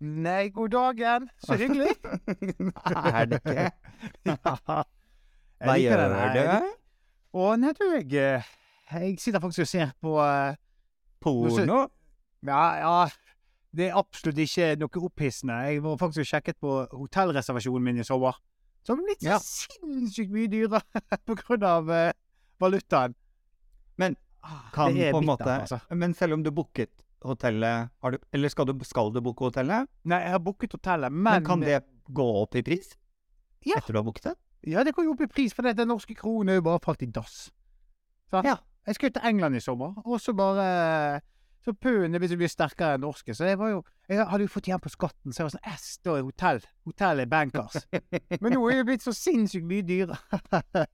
Nei, god dagen. Så hyggelig. er det ikke? ja. Hva gjør du? Å, nei, du, jeg, eh, jeg sitter faktisk og ser på uh, Porno? Ja, ja. Det er absolutt ikke noe opphissende. Jeg var faktisk sjekket på hotellreservasjonen min i sommer. Som litt Ja. sinnssykt mye dyrere på grunn av uh, valutaen. Men Ah, kan er en måte altså. Men selv om du booket hotellet har du, Eller skal du, skal du booke hotellet? Nei, jeg har booket hotellet, men, Men, kan det gå opp i pris? Ja. Etter du har booket det? Ja, det går jo opp i pris, for den norske kronen er jo bare falt i dass. Så, Ja. Jeg skulle til England i sommer, og så bare Så pundet er visst blir sterkere enn norske, så jeg var jo Jeg hadde jo fått igjen på skatten, så jeg var sånn S, da er hotell. Hotell er bankers. Men nå er det blitt så sinnssykt mye dyrere.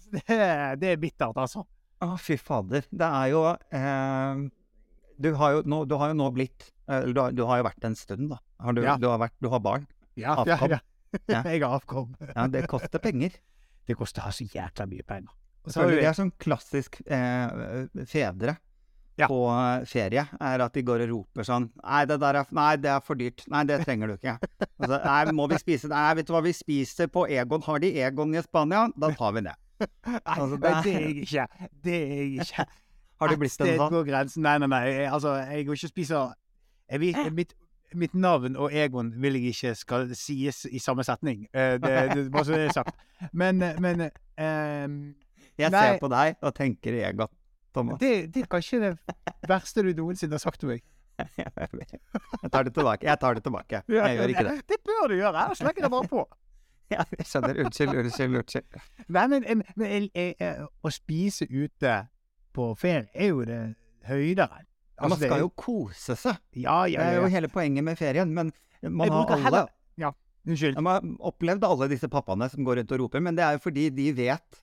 Så det, det er bittert, altså. Å, fy fader. Det er jo eh, du, har jo nå, du har jo nå blitt Eller du, har- du har jo vært en stund, da. Har du, Ja. du, har vært, du har barn. Ja, Avkom. ja, ja. Jeg har avkom. Ja, det koster penger. Det koster så jækla mye penger. Så det er sånn klassisk eh, fedre på eh, ferie, er at de går og roper sånn Nei, det der er, nei, det er for dyrt. Nei, det trenger du ikke. Altså, nei, må vi spise Nei, vet du hva vi spiser på Egon? Har de Egon i Spania? Da tar vi det. Nei, Altså, det det er jeg ikke. Det er jeg ikke. Har du blitt en sånn? går grensen. Nei, nei, nei. Jeg, altså, jeg går ikke og spiser jeg jeg, mitt, mitt navn og Egon vil jeg ikke skal sies i samme setning. Uh, det, det, bare så det er sagt. Men, eh, men uh, Jeg Nei. ser på deg og tenker Egon. Thomas. det, det er kanskje det verste du noensinne har sagt til meg. Jeg tar det tilbake. Jeg tar det tilbake. Jeg gjør ikke det. Det bør du gjøre. Ellers legger jeg bare på. Ja, jeg skjønner. Unnskyld, unnskyld, unnskyld. Nei, men, men, men jeg, jeg, jeg, å spise ute på ferie er jo det høydere. Altså, man er skal jo- kose seg. Ja, Det ja, er jo hele poenget med ferien. Men man Jeg har alle Ja, unnskyld. Man har opplevd alle disse pappaene som går rundt og roper, men det er jo fordi de vet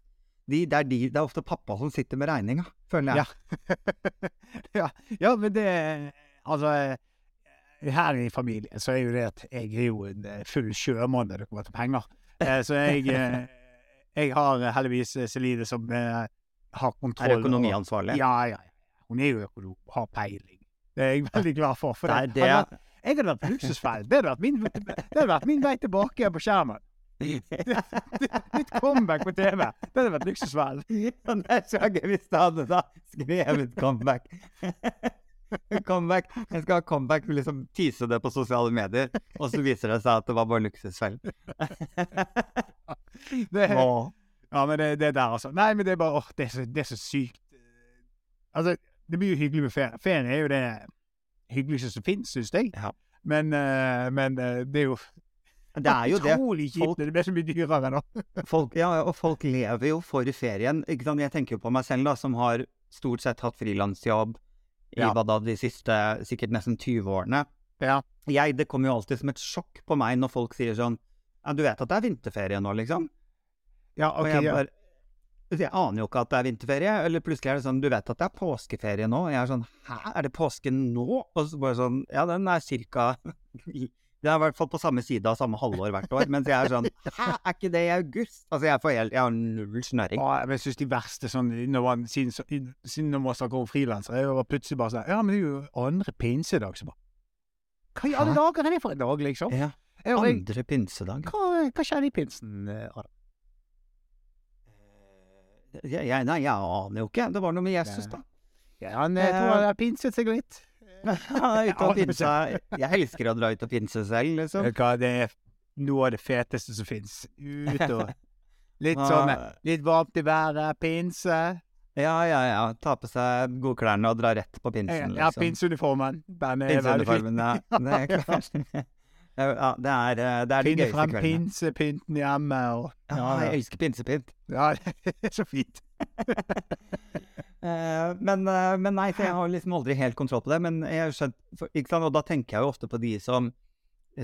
de, det, er de, det er ofte pappa som sitter med regninga, føler jeg. ja, ja, men det Altså, her i familien så er jo det at jeg er jo en eh, full sjømann når det kommer til penger. Eh, Så jeg eh, Jeg har heldigvis Celine som har kontroll. Er økonomiansvarlig. Ja, ja. ja. Hun er jo økonom, har peiling. Det er jeg veldig glad for. for Det er det, det- hadde vært, jeg hadde vært på luksusfellen. Det hadde vært min, det hadde vært min vei tilbake på skjermen. Mitt comeback på TV. Det hadde vært luksusfellen. Ja, det er gøy hvis det hadde da skrevet comeback. comeback. Jeg skal ha comeback, liksom tease det på sosiale medier, og så viser det seg at det var bare luksusfellen. Det. Ja, men det, det der, altså. Nei, men det er bare åh, det, er så, det er så sykt. Altså, det blir jo hyggelig med ferie. Ferie er jo det hyggeligste som finnes, syns jeg. Ja. Men, uh, men uh, det er jo Det er jo det. utrolig kjipt Folk- det blir så mye dyrere nå. Folk, ja, og folk lever jo for ferien. Jeg tenker jo på meg selv, da, som har stort sett hatt frilansjobb i Ja. hva da, de siste sikkert nesten 20 årene. Ja. Jeg, det kommer jo alltid som et sjokk på meg når folk sier sånn ja, Du vet at det er vinterferie nå, liksom? Ja, Og ok, jeg ja. bare Jeg aner jo ikke at det er vinterferie. Eller plutselig er det sånn Du vet at det er påskeferie nå? Og jeg er sånn Hæ, er det påske nå? Og så bare sånn Ja, den er cirka Det er i hvert fall på samme side av samme halvår hvert år. Mens jeg er sånn Hæ, er ikke det i august? Altså, jeg får helt Jeg har null snøring. Ja, men jeg synes de verste sånn, når man, siden, siden når man snakker om frilansere, er jo plutselig bare sånn Ja, men det er jo andre pinsedag, så bare Hva i alle dager er det for en dag, liksom? Ja. Og jeg, Andre pinsedag. hva, hva skjer i pinsen, eh, Adam? Jeg, jeg, nei, jeg aner jo ikke. Det var noe med Jesus, da. Ja, han eh, tror han har pinset seg litt. Pinsa. Jeg elsker å dra ut og pinse selv, liksom. Hva, det er noe av det feteste som fins. Ut og Litt sånn eh, Litt varmt i været, pinse. Ja, ja, ja. Ta på seg godklærne og dra rett på pinsen, Ja, liksom. pinseuniformen. Den er veldig fin. Ja. Det er klart. Ja, det er, eh, det er de gøyeste frem kveldene. pinsepynten hjemme og Ja, jeg elsker pinsepynt. Ja, det er så fint. Eh, men, eh, men nei, jeg har liksom aldri helt kontroll på det. Men jeg har skjønt, ikke sant? Og da tenker jeg jo ofte på de som,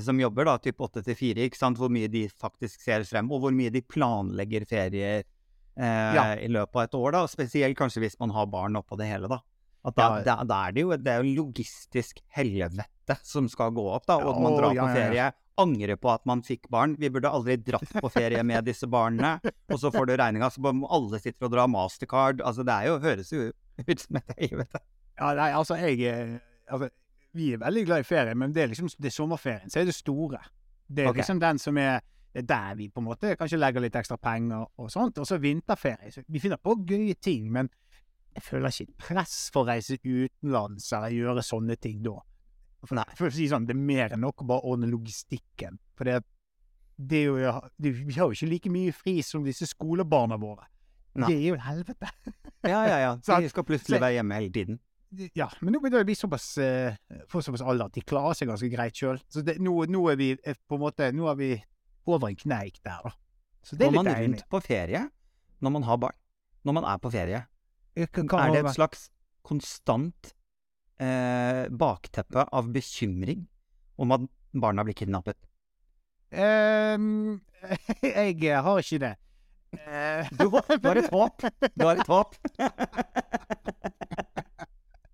som jobber da, typ 8 til 4, ikke sant? hvor mye de faktisk ser frem, og hvor mye de planlegger ferier eh, Ja. i løpet av et år. da, Spesielt kanskje hvis man har barn oppå det hele. da. Da, Ja. da, da er det jo det er jo logistisk helvete som skal gå opp, da, og at man drar på ferie. Angrer på at man fikk barn. Vi burde aldri dratt på ferie med disse barna. Og så får du regninga, så alle sitter og drar mastercard. Altså, det er jo, høres jo ut som et helvete. Ja, nei, altså, jeg eh, altså, Vi er veldig glad i ferie, men det er liksom det er sommerferien, så er det store. Det er okay. liksom den som er det er der vi på en måte kanskje legger litt ekstra penger og sånt. Og så vinterferie. Så vi finner på gøye ting, men jeg føler ikke et press for å reise utenlands eller gjøre sånne ting da. For, for å si sånn, det er mer enn nok å bare ordne logistikken. For det, det er jo det, Vi har jo ikke like mye fri som disse skolebarna våre. Nei. Det er jo et helvete. Ja, ja, ja. De skal plutselig være hjemme hele tiden. Ja, men nå begynner det å bli såpass eh, Få såpass alder at de klarer seg ganske greit sjøl. Så det, nå, nå er vi eh, på en måte Nå er vi over en kneik der, da. Så det er Går litt man rundt på ferie når man har barn? Når man er på ferie? Er det et slags konstant eh, bakteppe av bekymring om at barna blir kidnappet? Um, jeg har ikke det. Du, du har et håp. Du har et håp.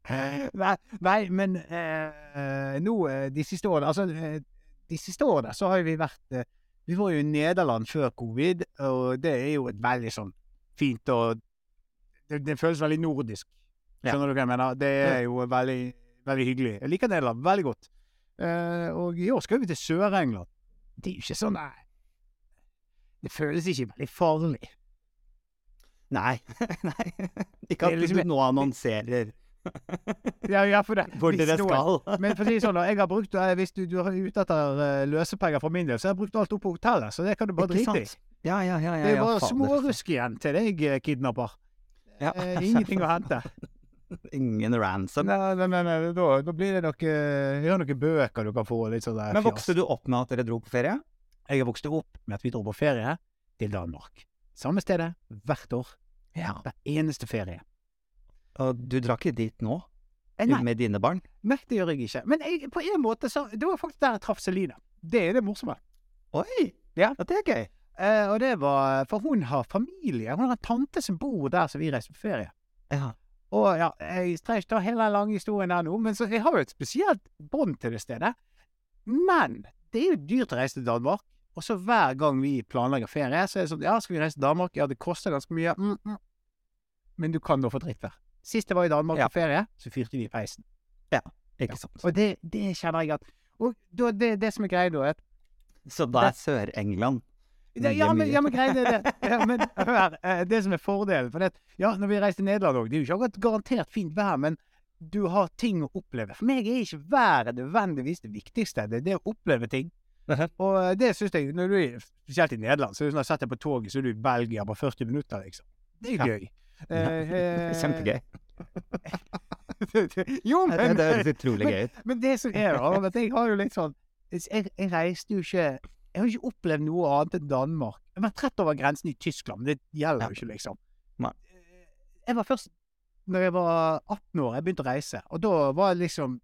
nei, nei, men eh, nå eh, de siste årene Altså, eh, de siste årene så har vi vært eh, Vi var jo i Nederland før covid, og det er jo et veldig sånn fint og Det, det føles veldig nordisk. Ja. Skjønner du hva jeg mener? Det er jo veldig, veldig hyggelig. Jeg liker Nederland veldig godt. Uh, og i år skal vi til Sør-England. Det er jo ikke sånn nei, Det føles ikke veldig farlig. Nei. Nei. Ikke at liksom- du nå annonserer Ja, ja, for det. hvor dere skal. Men for å si det sånn, da, jeg har brukt, eh, hvis du, du er ute etter eh, løsepenger for min del, så har jeg brukt alt opp på hotellet, så det kan du bare drite i. Ja, ja, ja. ja, Det er bare smårusk igjen til deg, kidnapper. Ja. Eh, ingenting å hente. Ingen ransom. Nei, nei, nei, nei da, da blir det noe Jeg har noen bøker du kan få, litt sånn der Men vokste du opp med at dere dro på ferie? Jeg vokste opp med at vi dro på ferie til Danmark. Samme stedet, hvert år. Ja. Hver eneste ferie. Og du drar ikke dit nå? Eh, Nei, Med dine barn? nei, det gjør jeg ikke. Men jeg, på en måte så Det var faktisk der jeg traff Celine. Det er det morsomme. Oi! Ja. det er gøy. Eh, og det var For hun har familie. Hun har en tante som bor der som vi reiser på ferie. Ja. Og ja, jeg trenger ikke ta hele den lange historien der nå, men så jeg har jo et spesielt bånd til det stedet. Men det er jo dyrt å reise til Danmark. Og så hver gang vi planlegger ferie, så er det sånn Ja, skal vi reise til Danmark? Ja, det koster ganske mye. Mm, mm. Men du kan da få drittvær. Sist jeg var i Danmark Ja. på ferie, så fyrte vi i peisen. Ikke sant. Og det, det kjenner jeg at Og da, det, det som er greia da, er at Så da er Sør-England Det, ja, men, ja, men greia er det. Ja, men hør, eh, det som er fordelen For det, ja, når vi reiser til Nederland òg, det er jo ikke akkurat garantert fint vær, men du har ting å oppleve. For meg er ikke været nødvendigvis det viktigste. Det er det å oppleve ting. Og eh, det syns jeg, når du er spesielt i Nederland, så er det sånn at setter deg på toget, så er du i Belgia på 40 minutter, liksom. Det er gøy. Kjempegøy. jo, Det, men, det høres utrolig gøy ut. men det som er, da, at jeg har jo litt sånn Jeg, jeg reiste jo ikke Jeg har ikke opplevd noe annet enn Danmark. Jeg var trett over grensen i Tyskland, men det gjelder jo ikke, liksom. Nei. Jeg var først Når jeg var 18 år, jeg begynte å reise, og da var jeg liksom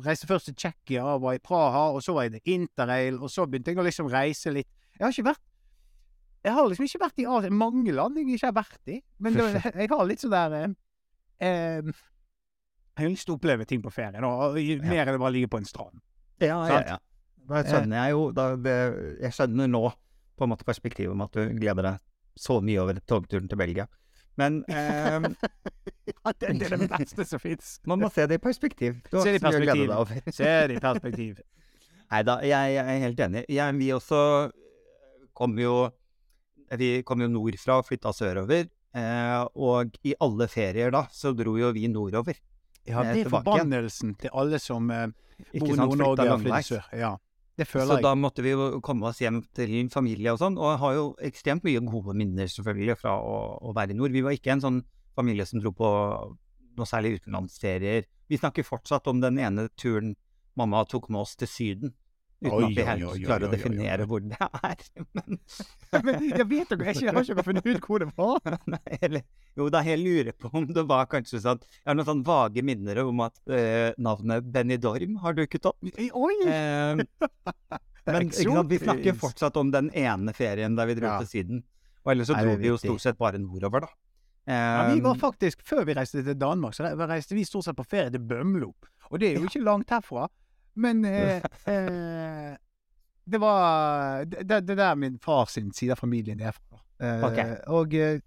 Reiste først til Tsjekkia, var i Praha, og så var jeg i Interrail, og så begynte jeg å liksom reise litt. Jeg har ikke vært Jeg har liksom ikke vært i Asia. Mange land jeg ikke har vært i. Men da, jeg har litt sånn der eh, eh, Jeg har lyst til å oppleve ting på ferie, nå, mer enn å bare ligge på en strand. Ja, ja, ja. Da skjønner jeg jo da, det, Jeg skjønner nå på en måte perspektivet om at du gleder deg så mye over togturen til Belgia. Men eh, Ja, det, det er det beste som fins. man må se det i perspektiv. Du Se det i perspektiv. Se det i perspektiv. Nei da, jeg, jeg er helt enig. Jeg, vi også kom jo Vi kom jo nordfra og flytta sørover. Eh, og i alle ferier da, så dro jo vi nordover. Ja, Eh, det er tilbake forbannelsen til alle som eh, bor i? Nord-Norge og flytter sør. Ja, Så jeg. da måtte vi jo komme oss hjem til familie og sånn, og jeg har jo ekstremt mye gode minner selvfølgelig fra å, å være i nord. Vi var ikke en sånn familie som dro på noe særlig utenlandsferier. Vi snakker fortsatt om den ene turen mamma tok med oss til Syden. Uten at vi helt klarer å definere hvor det er. Men, Men jeg vet ikke, jeg har ikke funnet ut hvor det var. nei, eller, jo da, jeg lurer på om det var kanskje sånn Jeg har noen sånn vage minner om at eh, navnet Dorm har dukket opp. Oi! Eh, men sant, vi snakker fortsatt om den ene ferien der vi dro Ja. til Syden. Og ellers så dro vi jo stort sett bare nordover, da. Ja, vi var Eh, faktisk, Før vi reiste til Danmark, så reiste vi stort sett på ferie til Bømlo. Og det er jo ikke langt herfra. Men eh, eh, det var det, det der min far sin side av familien er fra. Eh, Ok. Og eh,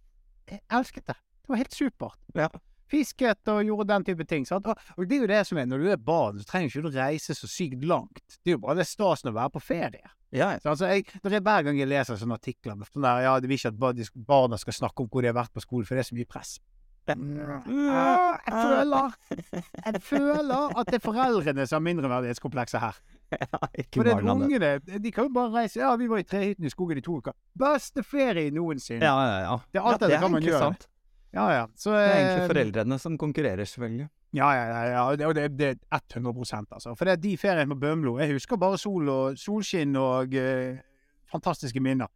jeg elsket det. Det var helt supert. Ja. Fisket og gjorde den type ting. Sant? Og, det er jo det som er, når du er barn, så trenger ikke du reise så sykt langt. Det er jo bare det stasen å være på ferie. ja, Så altså, jeg, det er hver gang jeg leser sånne artikler med sånn der, ja, det vil ikke at barna skal snakke om hvor de har vært på skolen, for det er så mye press. Ja, jeg føler Jeg føler at det er foreldrene som har mindreverdighetskomplekser her. For det er det. ungene de kan jo bare reise Ja, vi var i trehytten i skogen i to uker. Beste ferie noensinne. Ja, ja, ja. Det er alt ja, det kan man gjøre. sant. Ja, ja. Så, Det er eh, egentlig foreldrene som konkurrerer, selvfølgelig. Ja, ja, ja. ja. Og det, og det, det er 100 altså. For det er de feriene på Bømlo Jeg husker bare sol og solskinn og uh, fantastiske minner.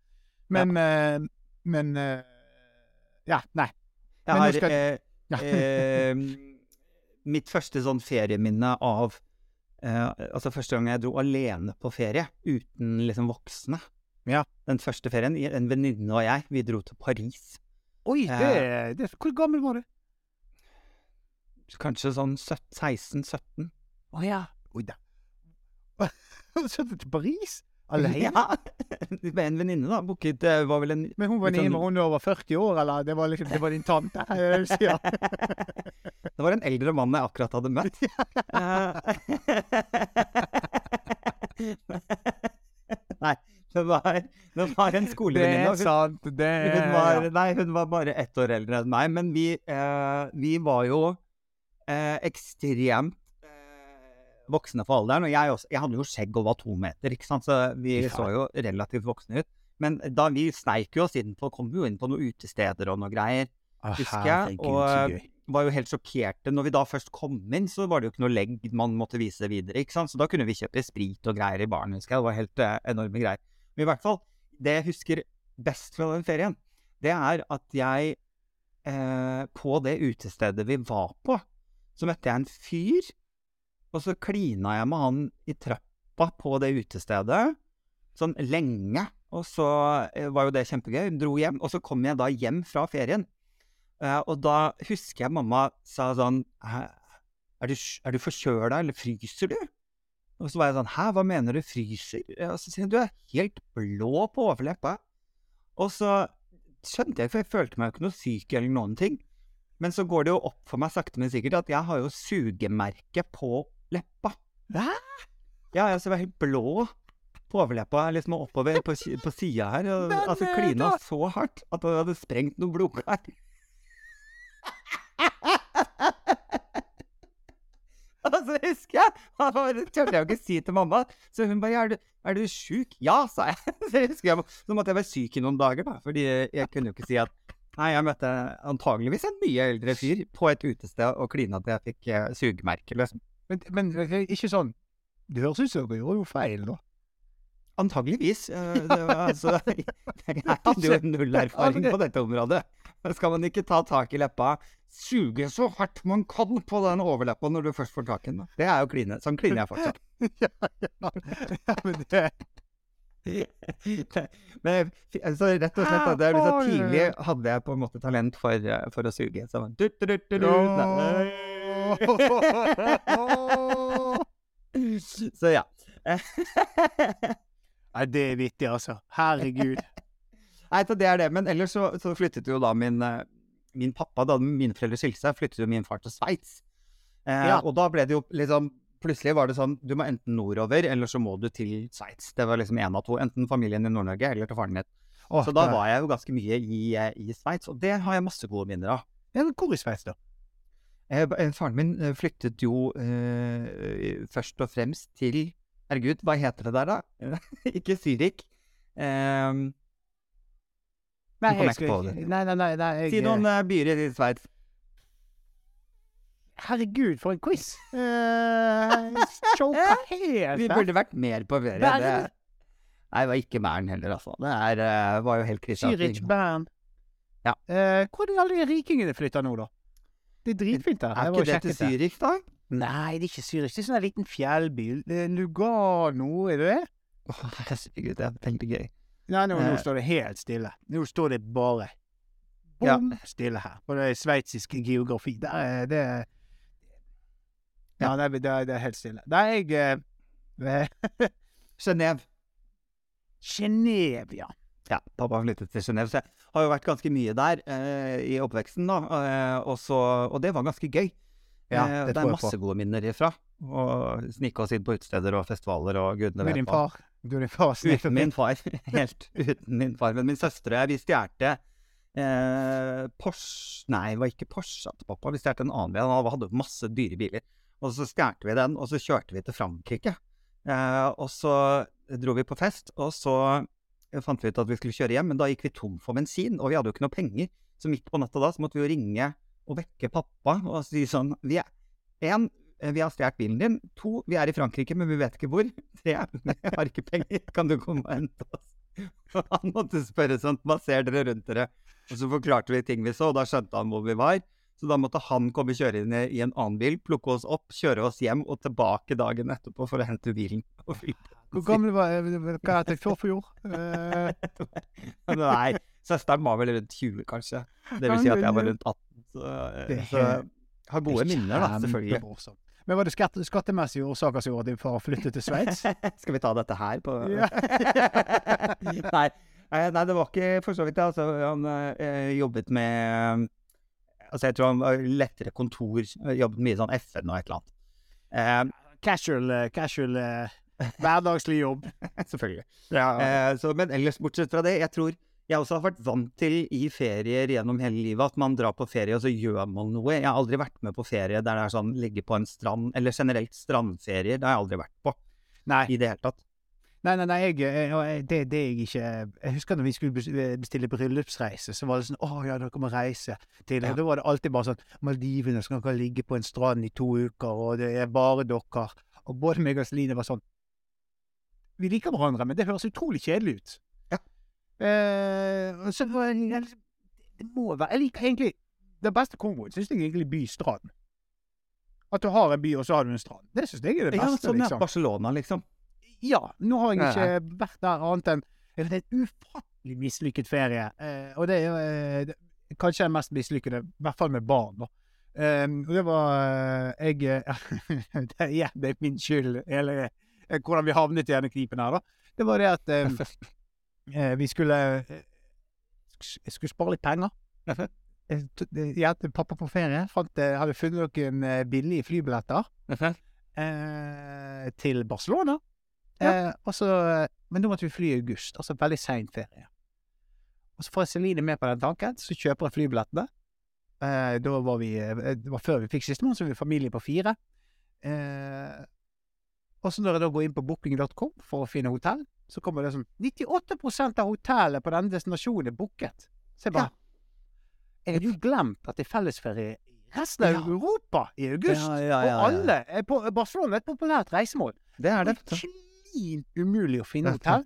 Men eh, Men uh, Ja, nei. Jeg har skal- eh, eh, mitt første sånn ferieminne av eh, Altså første gang jeg dro alene på ferie, uten liksom voksne. Ja. Den første ferien, en venninne og jeg, vi dro til Paris. Oi, Ja. det, det Hvor gammel var du? Kanskje sånn 16-17. Å ja. Oi da. Så du til Paris? Alene? Ja! Med en venninne, da. Booket Det var vel en Men hun var Litt sånn- hun var hun over 40 år, eller? Det var liksom, det var din tante? Ja. det var en eldre mann jeg akkurat hadde møtt. Nei, det var, det var en Det er sant. Det Hun er var, nei, hun var bare ett år eldre enn meg, men vi, eh, vi var jo eh, ekstremt eh, voksne for alderen. Og jeg, også, jeg hadde jo skjegg og var to meter, ikke sant? så vi ja. så jo relativt voksne ut. Men da vi sneik jo oss inn på, kom jo inn på noen utesteder og noe greier, Å, husker jeg. Og var jo helt sjokkerte. Når vi da først kom inn, så var det jo ikke noe legg man måtte vise videre, ikke sant. Så da kunne vi kjøpe sprit og greier i baren, husker jeg. Det var helt eh, enorme greier. Men i hvert fall, det jeg husker best fra den ferien, det er at jeg eh, På det utestedet vi var på, så møtte jeg en fyr, og så klina jeg med han i trappa på det utestedet, sånn lenge. Og så eh, var jo det kjempegøy. Dro hjem. Og så kom jeg da hjem fra ferien. Eh, og da husker jeg mamma sa sånn Er du, er du forkjøla, eller fryser du? Og så var jeg sånn Hæ, hva mener du fryser? Og så sier hun du er helt blå på overleppa. Og så skjønte jeg, for jeg følte meg jo ikke noe syk eller noen ting. Men så går det jo opp for meg sakte, men sikkert at jeg har jo sugemerke på leppa. Hæ? Ja, jeg var helt blå på overleppa, liksom oppover på, på sida her. Og, Men, altså klina da- så hardt at det hadde sprengt noen blodkar. Og så husker jeg Det turte jeg jo ikke si til mamma. Så hun bare er du, 'Er du sjuk?' 'Ja', sa jeg. Så jeg husker jeg, Så måtte jeg være syk i noen dager, da. Fordi jeg kunne jo ikke si at Nei, jeg møtte antageligvis en mye eldre fyr på et utested og klina til jeg fikk eh, sugemerke, liksom. Men, men eh, ikke sånn Det høres ut som dere gjorde noe feil, da. Antageligvis. eh, Det altså, jeg hadde jo null erfaring på dette området. Skal man ikke ta tak i leppa, suge så hardt man kan på den overleppa når du først får tak i den? Det er jo kline. Sånn kliner jeg fortsatt. ja, ja. ja, men det Men altså, rett og slett, det er liksom tidlig hadde jeg på en måte talent for, eh, for å suge. Så, du, du, du, du, du. så ja. Nei, det er vittig, altså. Herregud. Nei, så det er det. Men ellers så, så flyttet jo da min, eh, min pappa, da mine foreldre skilte seg, flyttet jo min far til Sveits. Eh, Ja. Og da ble det jo liksom Plutselig var det sånn Du må enten nordover, eller så må du til Sveits. Det var liksom én av to. Enten familien i Nord-Norge eller til faren. Åh, Så da var jeg jo ganske mye i, eh, i Sveits, og det har jeg masse gode minner av. ja, Hvor i Sveits, da? Eh, eh, Faren min flyktet flyttet jo eh, først og fremst til Herregud, hva heter det der, da? ikke Syrik. Um, Nei, jeg skal ikke. Nei, nei, nei. nei jeg, si noen uh, byer i Sveits. Herregud, for en quiz! Uh, helt Vi burde vært mer på ferie. Det, nei, det var ikke Bern heller, altså. Det er, uh, var jo helt krise. Zürich, Bern. Ja. Uh, hvor er alle de rikingene flytta nå, da? Det er dritfint der. Er ikke det og til Zürich, da? Nei, det er ikke Zürich. Det er sånn en liten fjellby. Lugano, er det det? Å, herregud, det er veldig gøy. Nei, nå, nå Eh. står det helt stille. Nå står det bare Ja. stille her. På det sveitsiske geografi. Der er det Ja, det er, det er, det er helt stille. Der er jeg eh, Genéve. Genéve, ja. Ja, pappa flyttet til Genéve, så jeg har jo vært ganske mye der eh, i oppveksten, da. Eh, og, så, og det var ganske gøy. Ja, Eh, det det er masse på. gode minner ifra. Og snike oss inn på utesteder og festivaler og gudene vet din hva. far. Du er din far. Uten min far. Helt uten min far. Men min søster og jeg, vi stjerte eh, Porsche Nei, det var ikke Porsche til pappa. Vi stjerte en annen bil. Han hadde masse dyre biler. Og så stjerte vi den, og så kjørte vi til Frankrike. Eh, og så dro vi på fest, og så fant vi ut at vi skulle kjøre hjem, men da gikk vi tom for bensin, og vi hadde jo ikke noe penger. Så midt på natta da, så måtte vi jo ringe og vekke pappa og si sånn Vi er en, vi har stjålet bilen din. To, vi er i Frankrike, men vi vet ikke hvor. Tre, vi har ikke penger. Kan du komme og hente oss? Og han måtte spørre sånn, hva ser dere rundt dere? Og så forklarte vi ting vi så, og da skjønte han hvor vi var. Så da måtte han komme kjørende i en annen bil, plukke oss opp, kjøre oss hjem og tilbake dagen etterpå for å hente bilen. Og fylle Hvor gammel var jeg? Hva heter jeg? Forfjord? Uh, Nei, søsteren var vel rundt 20, kanskje. Det vil si at jeg var rundt 18. Så, så har gode minner, da, selvfølgelig. Kjempemorsomt. Men var det skatt, skattemessige årsaker som gjorde at din far flyttet til Sveits? Skal vi ta dette her på nei, eh, nei, det var ikke for så vidt det. Altså, han øh, jobbet med Altså, jeg tror han var lettere kontor. eh, Jobbet mye sånn FN og et eller annet. Eh, Casual, eh, casual eh, hverdagslig jobb. selvfølgelig. Ja. Eh, så, men ellers, bortsett fra det, jeg tror jeg også har vært vant til i ferier gjennom hele livet at man drar på ferie og så gjør man noe. Jeg har aldri vært med på ferie der det er sånn ligge på en strand, eller generelt strandferier. Det har jeg aldri vært på Nei. i det hele tatt. Nei, nei, nei, jeg, jeg, det, det jeg ikke Jeg husker når vi skulle bestille bryllupsreise, så var det sånn Å ja, dere må reise til Ja. Da var det alltid bare sånn Maldivene, så kan dere ligge på en strand i to uker, og det er bare dere. Og både meg og Celine var sånn Vi liker hverandre, men det høres utrolig kjedelig ut. Ja. Eh, så liksom, Det må være Jeg liker egentlig Den beste komboen syns jeg egentlig by-strand. At du har en by, og så har du en strand. Det syns jeg er det Ja, beste, sånn liksom. Barcelona, liksom. Ja, nå har jeg ikke ikke vært der annet enn Det er en ufattelig mislykket ferie. Eh, og det er eh, kanskje den mest mislykkede, i hvert fall med barn, da. Um, og det var eh, Jeg Ja, det er min skyld, hele hvordan vi havnet i denne knipen her, da. Det var det at eh, eh, vi skulle eh, Jeg skulle spare litt penger. Jeg hjalp pappa på ferie. Fant, eh, hadde funnet noen eh, billige flybilletter eh, til Barcelona. Eh, også, men da måtte vi fly i august, altså veldig sein ferie. Og så får jeg Celine med på den tanken, så kjøper jeg flybillettene. Eh, da var vi eh, Det var før vi fikk sistemann, så vi var familie på fire. Eh, og så når jeg da går inn på booking.com for å finne hotell, så kommer det som 98% av hotellet på denne destinasjonen er booket. Så jeg bare Jeg hadde jo glemt at det er fellesferie i resten av Ja. Europa i august. Ja, ja, ja, ja. Og alle er på Barcelona er et populært reisemål. Det er det. Det er klin umulig å finne hotell.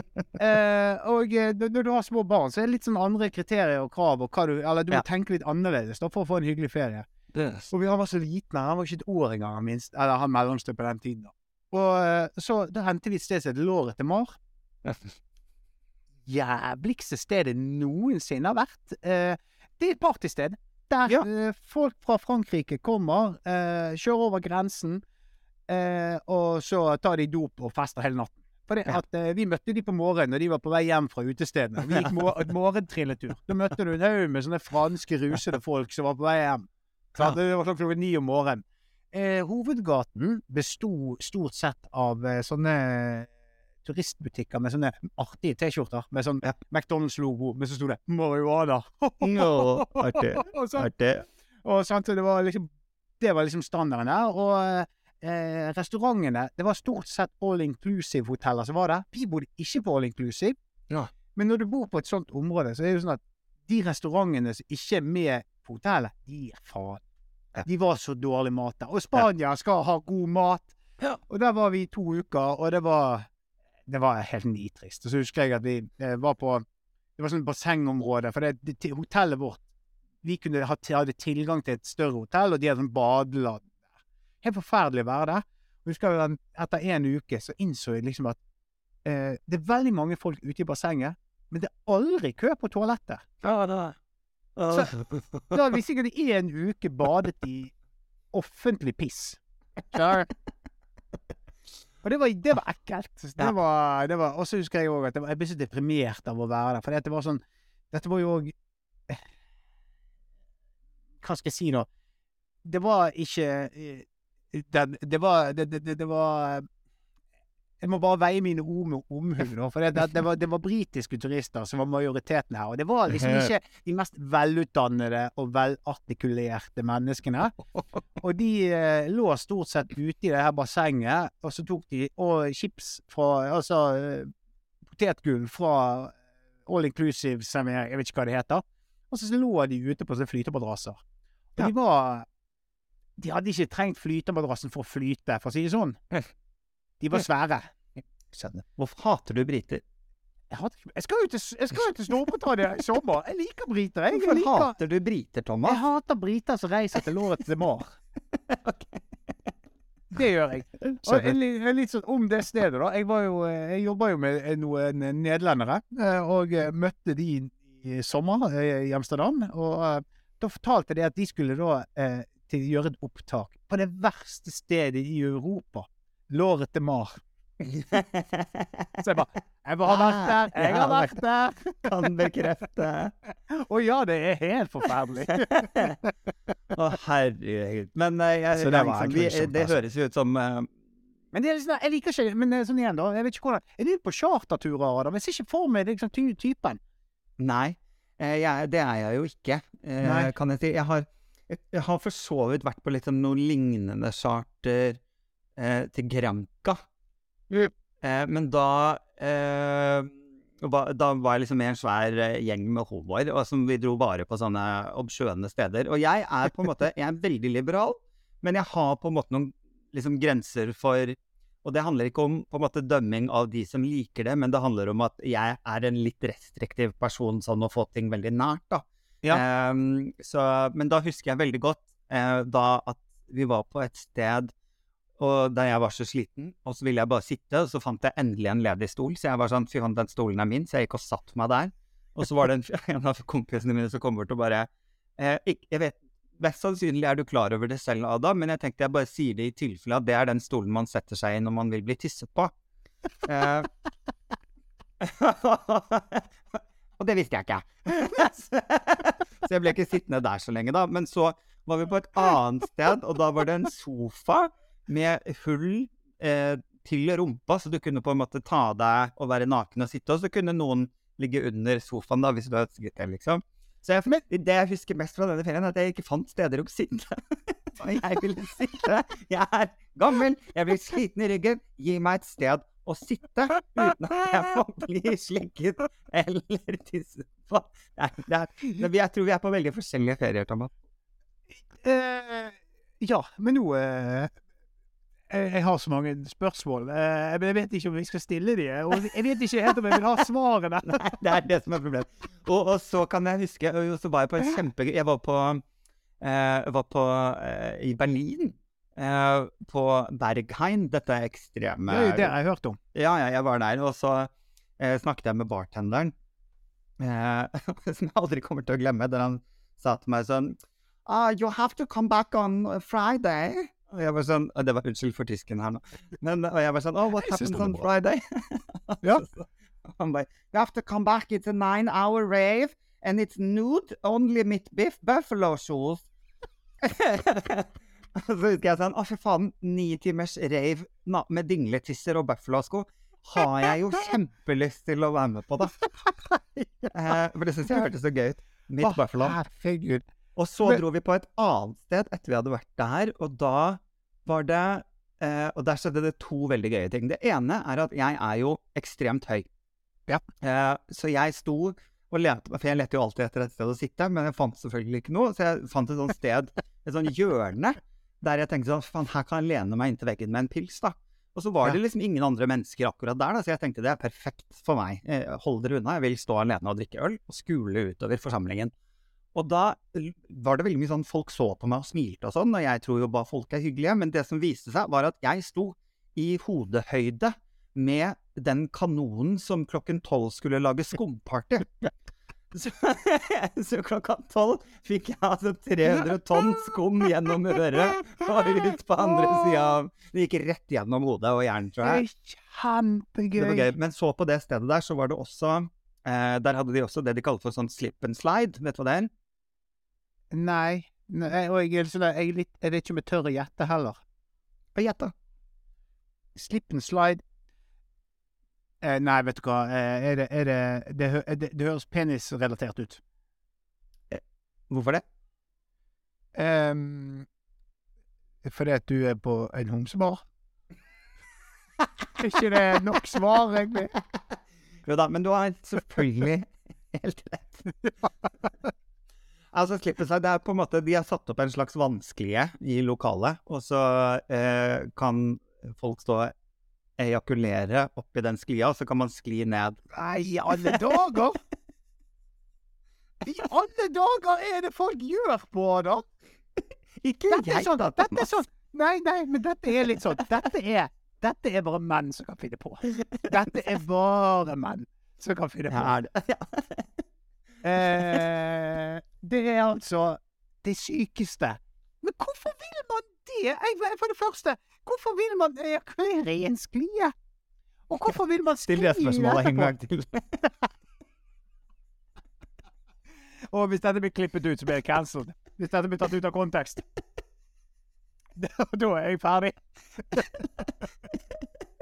eh, og eh, når du har små barn, så er det litt sånn andre kriterier og krav. Og du, eller du må tenke litt annerledes da, for å få en hyggelig ferie. Og vi, han var så liten, han var ikke et år engang, minst, eller han mellomste på den tiden. da. Og eh, så da hentet vi et sted som het Låret til Mar. Jævligste stedet noensinne har vært. Eh, det er et partysted. Der Ja. eh, folk fra Frankrike kommer, eh, kjører over grensen, eh, og så tar de dop og fester hele natten. Fordi at eh, Vi møtte de på morgenen og de var på vei hjem fra utestedene. Vi gikk mor morgentrilletur. Da møtte du en haug med sånne franske rusede folk som var på vei hjem. Sant? Det var sånn klokken ni om morgenen. Eh, hovedgaten besto stort sett av eh, sånne turistbutikker med sånne artige T-skjorter med sånn McDonald's-logo, men så sto det 'marihuana'. no, artig. og, så, Artig. og sant, det var liksom Det var liksom standarden der. Og eh, restaurantene Det var stort sett all inclusive-hoteller som var der. Vi bodde ikke på all inclusive. Ja. Men når du bor på et sånt område, så er det jo sånn at de restaurantene som ikke er med på hotellet, de er faen. De var så dårlig mat der. Og Spania skal ha god mat. Og der var vi i to uker, og det var Det var helt nitrist. Og så husker jeg at vi eh, var på Det var sånn bassengområde, for det, det, hotellet vårt Vi kunne ha, hadde tilgang til et større hotell, og de hadde sånn badeland der. Helt forferdelig å være der. Og husker jeg etter en uke så innså jeg liksom at eh, det er veldig mange folk ute i bassenget, men det er aldri kø på toalettet. Ja, det er Så- Da hadde vi sikkert i en uke badet i offentlig piss. Skjønner? Og det var, det var ekkelt. Det var, det var, og så husker jeg òg at var, jeg ble så deprimert av å være der. For det var sånn Dette var jo òg Hva skal jeg si nå? Det var ikke det, Det var det, det, det var jeg må bare veie mine ord med omhu, nå, for det, det, det, var, det var britiske turister som var majoriteten her. Og det var liksom ikke de mest velutdannede og velartikulerte menneskene. Og de eh, lå stort sett ute i det her bassenget, og så tok de og chips fra Altså eh, potetgull fra All Inclusive servering, jeg vet ikke hva det heter. Og så lå de ute på sånne flytemadrasser. Og de var De hadde ikke trengt flytemadrassen for å flyte, for å si det sånn. De var svære. Skjønner. Hvorfor hater du briter? Jeg, hater jeg skal jo til, jeg til Storbritannia i sommer. Jeg liker briter. Jeg, jeg, Hvorfor liker, hater du briter, Thomas? jeg hater briter som reiser til låret til Mar. Det gjør jeg. Og en litt sånn om det stedet, da. Jeg, var jo, eh, jeg jobba jo med noen nederlendere, eh, og eh, møtte de i sommer eh, i Amsterdam. Og eh, da fortalte de at de skulle da eh, gjøre et opptak på det verste stedet i Europa. Låret til Mar. Så jeg bare Jeg har vært der! Jeg har vært der! Kan bekrefte. Å ja, det er helt forferdelig. Å, herregud. Men eh, jeg, Så det var liksom, vi, det altså. høres jo ut som uh, Men det er liksom, jeg liker ikke Men eh, sånn igjen, da. Jeg vet ikke hvordan Er du på charterturer, Adam? Jeg ser ikke for meg liksom, ty typen. Nei, eh, jeg, det er jeg jo ikke, eh, Nei. kan jeg si. Jeg har, jeg, jeg har for så vidt vært på liksom noe lignende charter eh, til Granca. Mm. Eh, men da eh, Da var jeg liksom med en svær eh, gjeng med og som vi dro bare på sånne obskjøne steder. Og jeg er på en måte Jeg er veldig liberal, men jeg har på en måte noen liksom grenser for og det handler ikke om på en måte dømming av de som liker det, men det handler om at jeg er en litt restriktiv person sånn å få ting veldig nært, da. Ja. Um, så, men da husker jeg veldig godt uh, da at vi var på et sted og da jeg var så sliten, og så ville jeg bare sitte, og så fant jeg endelig en ledig stol, så jeg var sånn, fy faen, den stolen er min, så jeg gikk og satt meg der. Og så var det en, en av kompisene mine som kom bort og bare eh, Jeg vet Mest sannsynlig er du klar over det selv, Ada, men jeg tenkte jeg bare sier det i tilfelle at det er den stolen man setter seg i når man vil bli tisset på. Eh, og det visste jeg ikke. så jeg ble ikke sittende der så lenge, da. Men så var vi på et annet sted, og da var det en sofa med hull eh, til rumpa, så du kunne på en måte ta deg og være naken og sitte, og så kunne noen ligge under sofaen da, hvis du ønsket det, liksom. Så jeg, det jeg husker mest fra denne ferien, er at jeg ikke fant steder å sitte. Og jeg ville sitte. Jeg er gammel, jeg blir sliten i ryggen. Gi meg et sted å sitte uten at jeg må bli slikket eller tisse på. Nei, er, det- jeg tror vi er på veldig forskjellige ferier, Thomas. Uh, ja, men nå jeg, har så mange spørsmål. Eh, jeg vet ikke om vi skal stille de. Og jeg vet ikke helt om jeg vil ha svarene. Nei, det er det som er problemet. Og, og så kan jeg huske og Så var jeg på en kjempe... Jeg var på, eh, var på eh, i Berlin. Eh, på Berghain, dette er ekstreme Det er jo det jeg har hørt om. Ja, ja, jeg var der, og så eh, snakket jeg med bartenderen, eh, som jeg aldri kommer til å glemme, der han sa til meg sånn ah, You have to come back on Friday. Og jeg var sånn og Det var unnskyld for tysken her nå. Men, og jeg var sånn Oh, what happens on. Friday? Ja. Han bare You have to come back, it's a nine hour rave, and it's nude, only mitt biff, buffalo shoes. Og så husker jeg sånn Å, fy faen, ni timers rave med dingletisser og buffalo-sko har jeg jo kjempelyst til å være med på, da. Eh, for det syns jeg hørtes så gøy ut. Mitt oh, buffalo. herregud. Og så Men- dro vi på et annet sted etter vi hadde vært der, og da var det eh, Og der skjedde det to veldig gøye ting. Det ene er at jeg er jo ekstremt høy. Ja. Eh, så jeg sto og lette For jeg lette jo alltid etter et sted å sitte, men jeg fant selvfølgelig ikke noe. Så jeg fant et sånt sted, et sånt hjørne, der jeg tenkte sånn Faen, her kan jeg lene meg inntil veggen med en pils, da. Og så var det liksom ingen andre mennesker akkurat der, da, så jeg tenkte det er perfekt for meg. Eh, hold dere unna, jeg vil stå alene og drikke øl, og skule utover forsamlingen. Og da var det veldig mye sånn folk så på meg og smilte og sånn, og jeg tror jo bare folk er hyggelige, men det som viste seg, var at jeg sto i hodehøyde med den kanonen som klokken tolv skulle lage skumparty. Så, så klokka tolv fikk jeg altså 300 tonn skum gjennom øret og ut på andre sida av Det gikk rett gjennom hodet og hjernen, tror jeg. kjempegøy. Det var gøy. Men så på det stedet der, så var det også eh, Der hadde de også det de kaller for sånn slip and slide. Vet du hva det er? Nei. Nei, og jeg sånn, jeg, er litt, jeg vet ikke om jeg tør å gjette heller. Hva gjetter? Slip and slide eh, Nei, vet du hva. Eh, er det, er det, det, det, det høres penisrelatert ut. Hvorfor det? Um, fordi at du er på en homsebar? Er ikke det nok svar, egentlig? Jo da, men du har selvfølgelig helt rett. altså, seg, det er på en måte De har satt opp en slags vanskelige i lokalet, og så eh, kan folk stå ejakulere oppi den sklia, og så kan man skli ned. Nei, i alle dager! I alle dager er det folk gjør på, da? Ikke Dette jeg, sånn, da, dette er sånn Nei, nei, men dette er litt sånn Dette er, dette er bare menn som kan finne på. Dette er bare menn som kan finne på. Ja, det? Ja. Eh, det er altså det sykeste. Men hvorfor vil man det? For det første, hvorfor vil man ejakulere i en sklie? Og hvorfor vil man skli Still det spørsmålet en etterpå? gang til. Og hvis dette blir klippet ut, så blir det cancelled. Hvis dette blir tatt ut av kontekst. Da, er jeg ferdig.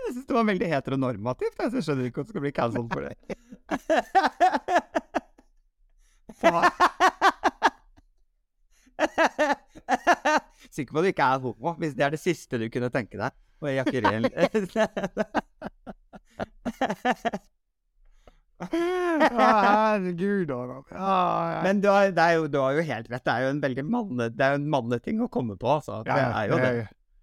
Jeg syns det var veldig heteronormativt, jeg, jeg skjønner ikke at det skal bli cancelled for det. Sikker på at du ikke er homo, hvis det er det siste du kunne tenke deg. Å ejakulere Å, herregud, Adam. Men du har, det er jo, du har jo helt rett, det er jo en veldig er manneting å komme på, altså. Det er jo det.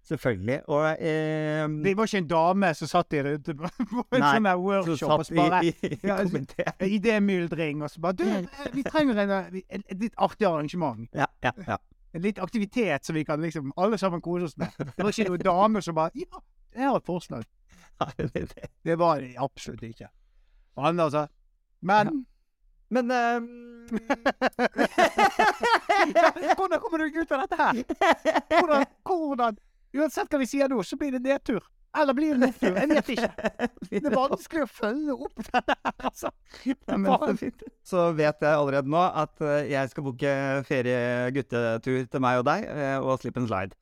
Selvfølgelig. Og eh, Det var ikke en dame som satt der ute på, en Nei, sånn workshop og så bare i, i, Ja, altså-. Idémyldring, og så bare Du, eh, vi trenger en, eh, et, et litt artig arrangement. Ja, ja, ja. En litt aktivitet som vi kan liksom alle sammen kose oss med. Det var ikke noen dame som bare Ja, jeg har et forslag. Det? Det var det absolutt ikke. Og han altså Men Men um... Hvordan kommer du ut av dette her? Hvordan, hvordan Uansett hva vi sier nå, så blir det nedtur. Eller blir det nedtur? Jeg vet ikke. Det er vanskelig å følge opp denne her, altså. Det er så fint. Så vet jeg allerede nå at eh, jeg skal booke ferie-guttetur til meg og deg, eh, og slip and slide.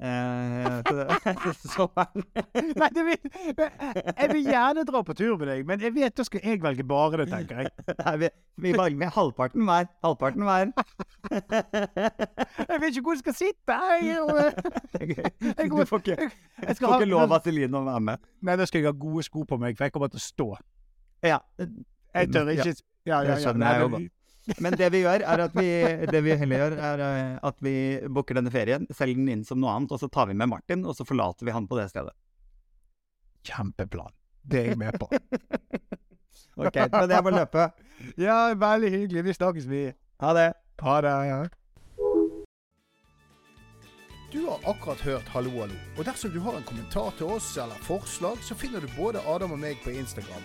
Eh. Nei, det vil, jeg vil gjerne dra på tur med deg, men jeg vet da skal jeg velge bare det, tenker jeg. Nei, vi, vi velger med halvparten hver. Halvparten hver. Jeg vet ikke hvor jeg skal sitte. Jeg, Det. Jeg Du får ikke, jeg du skal ikke lov av Celine å være med. Nei, da skal jeg ha gode sko på meg, for jeg kommer til å stå. Ja, Jeg tør ikke Ja, ja, ja, ja. skjønner Nei, jeg jo Men det vi gjør, er at vi, det vi heller gjør, er eh, at vi booker denne ferien, selger den inn som noe annet, og så tar vi med Martin, og så forlater vi han på det stedet. Kjempeplan. Det er jeg med på. Ok, men jeg må løpe. Ja, veldig hyggelig. Vi snakkes, vi. Ha det. Ha det. Ja. Du har akkurat hørt Hallo, hallo. Og dersom du har en kommentar til oss eller forslag, så finner du både Adam og meg på Instagram.